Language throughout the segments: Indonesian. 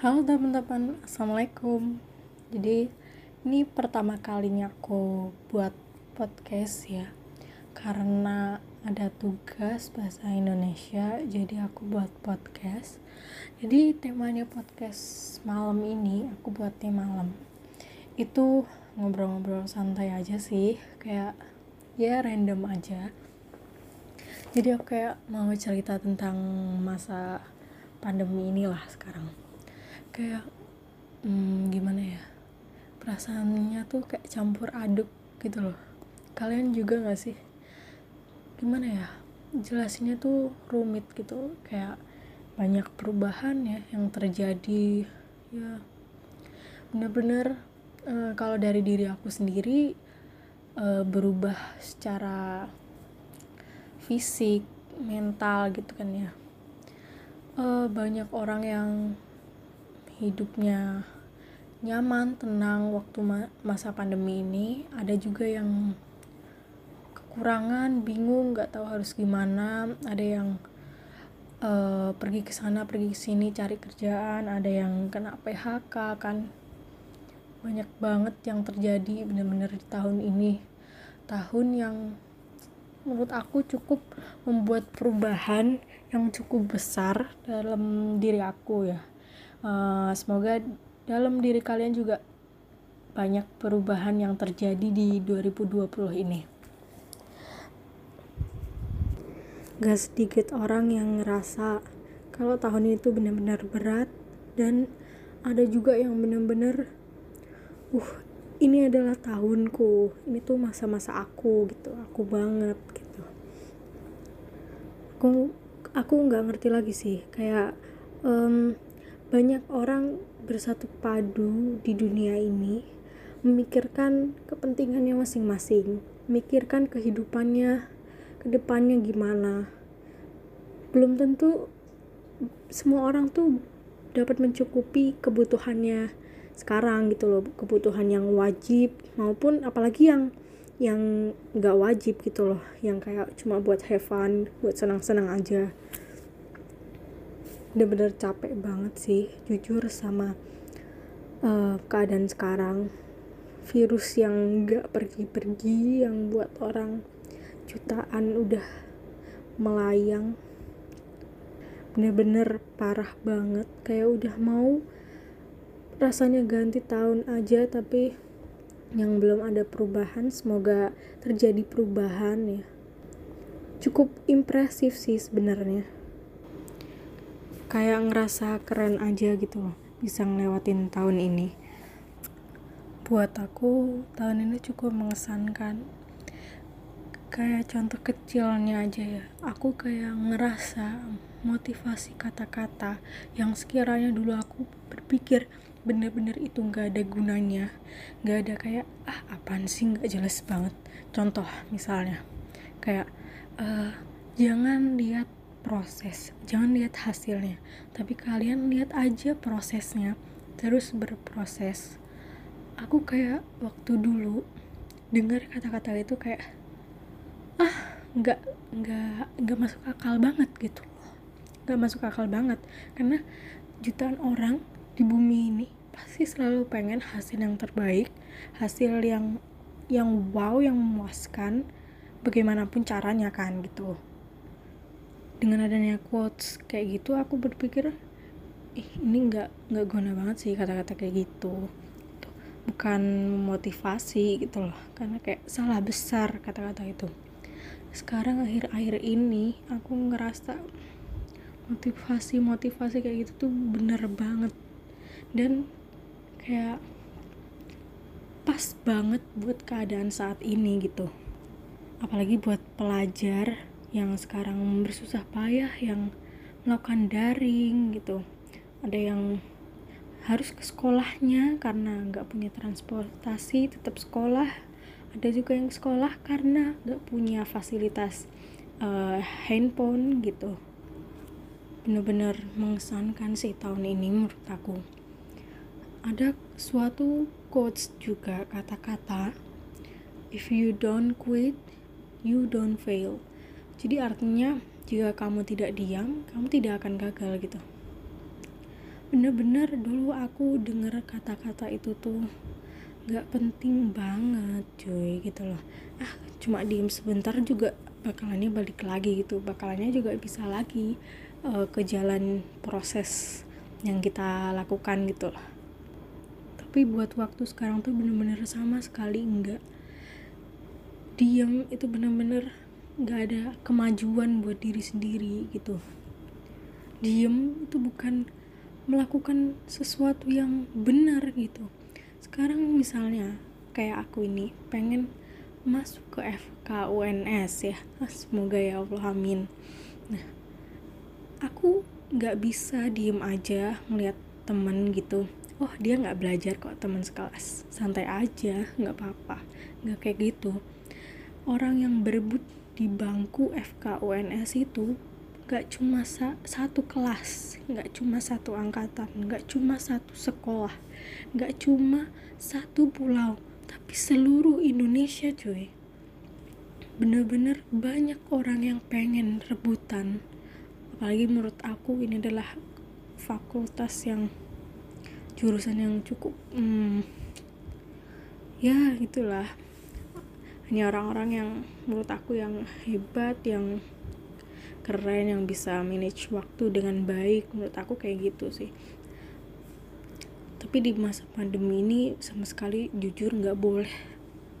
Halo teman-teman, Assalamualaikum. Jadi ini pertama kalinya aku buat podcast ya. Karena ada tugas bahasa Indonesia Jadi aku buat podcast. Jadi temanya podcast malam ini Aku buatnya malam. Itu ngobrol-ngobrol santai aja sih Kayak ya random aja. Jadi aku kayak mau cerita tentang masa pandemi inilah sekarang kayak hmm, gimana ya perasaannya tuh kayak campur aduk gitu loh. Kalian juga gak sih? Gimana ya jelasinnya tuh rumit gitu kayak banyak perubahan ya yang terjadi. Ya bener-bener uh, kalau dari diri aku sendiri uh, berubah secara fisik mental gitu kan ya. Uh, banyak orang yang hidupnya nyaman, tenang waktu masa pandemi ini. Ada juga yang kekurangan, bingung, nggak tahu harus gimana. Ada yang uh, pergi ke sana, pergi ke sini cari kerjaan. Ada yang kena PHK kan. Banyak banget yang terjadi bener-bener di tahun ini. Tahun yang menurut aku cukup membuat perubahan yang cukup besar dalam diri aku ya uh, semoga dalam diri kalian juga banyak perubahan yang terjadi di 2020 ini. Gak sedikit orang yang ngerasa kalau tahun itu benar-benar berat dan ada juga yang benar-benar uh ini adalah tahunku ini tuh masa-masa aku gitu. Aku banget gitu. Aku aku nggak ngerti lagi sih kayak um, banyak orang bersatu padu di dunia ini memikirkan kepentingannya masing-masing, memikirkan kehidupannya, ke depannya gimana. Belum tentu semua orang tuh dapat mencukupi kebutuhannya sekarang gitu loh, kebutuhan yang wajib maupun apalagi yang yang nggak wajib gitu loh, yang kayak cuma buat have fun, buat senang-senang aja bener-bener capek banget sih jujur sama uh, keadaan sekarang. Virus yang gak pergi-pergi yang buat orang jutaan udah melayang. Bener-bener parah banget. Kayak udah mau rasanya ganti tahun aja tapi yang belum ada perubahan semoga terjadi perubahan ya. Cukup impresif sih sebenarnya kayak ngerasa keren aja gitu loh bisa ngelewatin tahun ini. Buat aku tahun ini cukup mengesankan. Kayak contoh kecilnya aja ya aku kayak ngerasa motivasi kata-kata yang sekiranya dulu aku berpikir bener-bener itu nggak ada gunanya nggak ada kayak ah apaan sih nggak jelas banget. Contoh misalnya kayak uh, jangan lihat proses. Jangan lihat hasilnya tapi kalian lihat aja prosesnya terus berproses. Aku kayak waktu dulu dengar kata-kata itu kayak ah nggak nggak nggak masuk akal banget gitu. Nggak masuk akal banget karena jutaan orang di bumi ini pasti selalu pengen hasil yang terbaik hasil yang yang wow yang memuaskan bagaimanapun caranya kan gitu dengan adanya quotes kayak gitu aku berpikir ih ini nggak nggak guna banget sih kata-kata kayak gitu. Bukan motivasi gitu loh karena kayak salah besar kata-kata itu. Sekarang akhir-akhir ini aku ngerasa motivasi motivasi kayak gitu tuh bener banget. Dan kayak pas banget buat keadaan saat ini gitu. Apalagi buat pelajar yang sekarang bersusah payah yang melakukan daring gitu. Ada yang harus ke sekolahnya karena nggak punya transportasi tetap sekolah. Ada juga yang sekolah karena nggak punya fasilitas uh, handphone gitu. Bener-bener mengesankan sih tahun ini menurut aku. Ada suatu quotes juga kata-kata if you don't quit you don't fail jadi artinya jika kamu tidak diam, kamu tidak akan gagal gitu. bener-bener dulu aku denger kata-kata itu tuh gak penting banget cuy gitu loh. Ah cuma diem sebentar juga bakalannya balik lagi gitu. Bakalannya juga bisa lagi uh, ke jalan proses yang kita lakukan gitu loh. Tapi buat waktu sekarang tuh bener-bener sama sekali enggak diem itu bener-bener nggak ada kemajuan buat diri sendiri gitu. Diem itu bukan melakukan sesuatu yang benar gitu. Sekarang misalnya kayak aku ini pengen masuk ke FKUNS ya. Semoga ya Allah amin. Nah aku nggak bisa diem aja ngeliat temen gitu. Oh dia nggak belajar kok teman sekelas. Santai aja nggak apa-apa. Nggak kayak gitu. Orang yang berebut di bangku FKUNS itu nggak cuma sa satu kelas nggak cuma satu angkatan nggak cuma satu sekolah nggak cuma satu pulau tapi seluruh Indonesia cuy. Bener-bener banyak orang yang pengen rebutan. Apalagi menurut aku ini adalah fakultas yang jurusan yang cukup hmm, ya itulah hanya orang-orang yang menurut aku yang hebat yang keren yang bisa manage waktu dengan baik. Menurut aku kayak gitu sih. Tapi di masa pandemi ini sama sekali jujur nggak boleh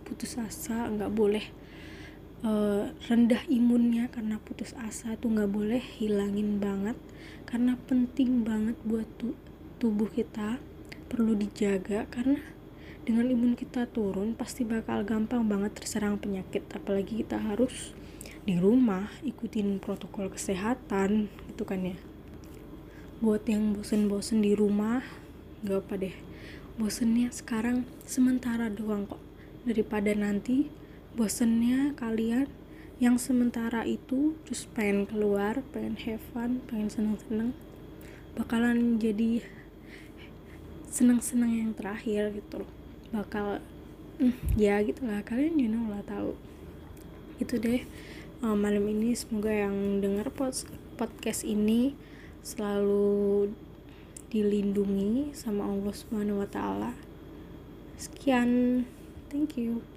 putus asa nggak boleh uh, rendah imunnya karena putus asa tuh nggak boleh hilangin banget. Karena penting banget buat tu tubuh kita perlu dijaga karena dengan imun kita turun pasti bakal gampang banget terserang penyakit. Apalagi kita harus di rumah ikutin protokol kesehatan gitu kan ya. Buat yang bosen-bosen di rumah gak apa deh. Bosennya sekarang sementara doang kok. Daripada nanti bosennya kalian yang sementara itu terus pengen keluar pengen have fun pengen seneng-seneng bakalan jadi seneng-seneng yang terakhir gitu. loh bakal mm, ya gitulah kalian you know lah tahu itu deh uh, malam ini semoga yang dengar podcast ini selalu dilindungi sama Allah Subhanahu wa taala. Sekian. Thank you.